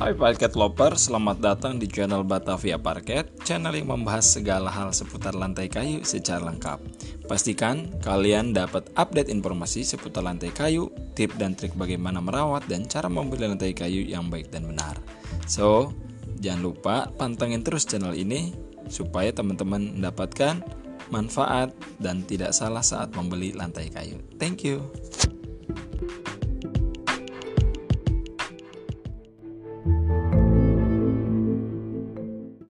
Hai Parket Lover, selamat datang di channel Batavia Parket, channel yang membahas segala hal seputar lantai kayu secara lengkap. Pastikan kalian dapat update informasi seputar lantai kayu, tip dan trik bagaimana merawat dan cara membeli lantai kayu yang baik dan benar. So, jangan lupa pantengin terus channel ini supaya teman-teman mendapatkan manfaat dan tidak salah saat membeli lantai kayu. Thank you.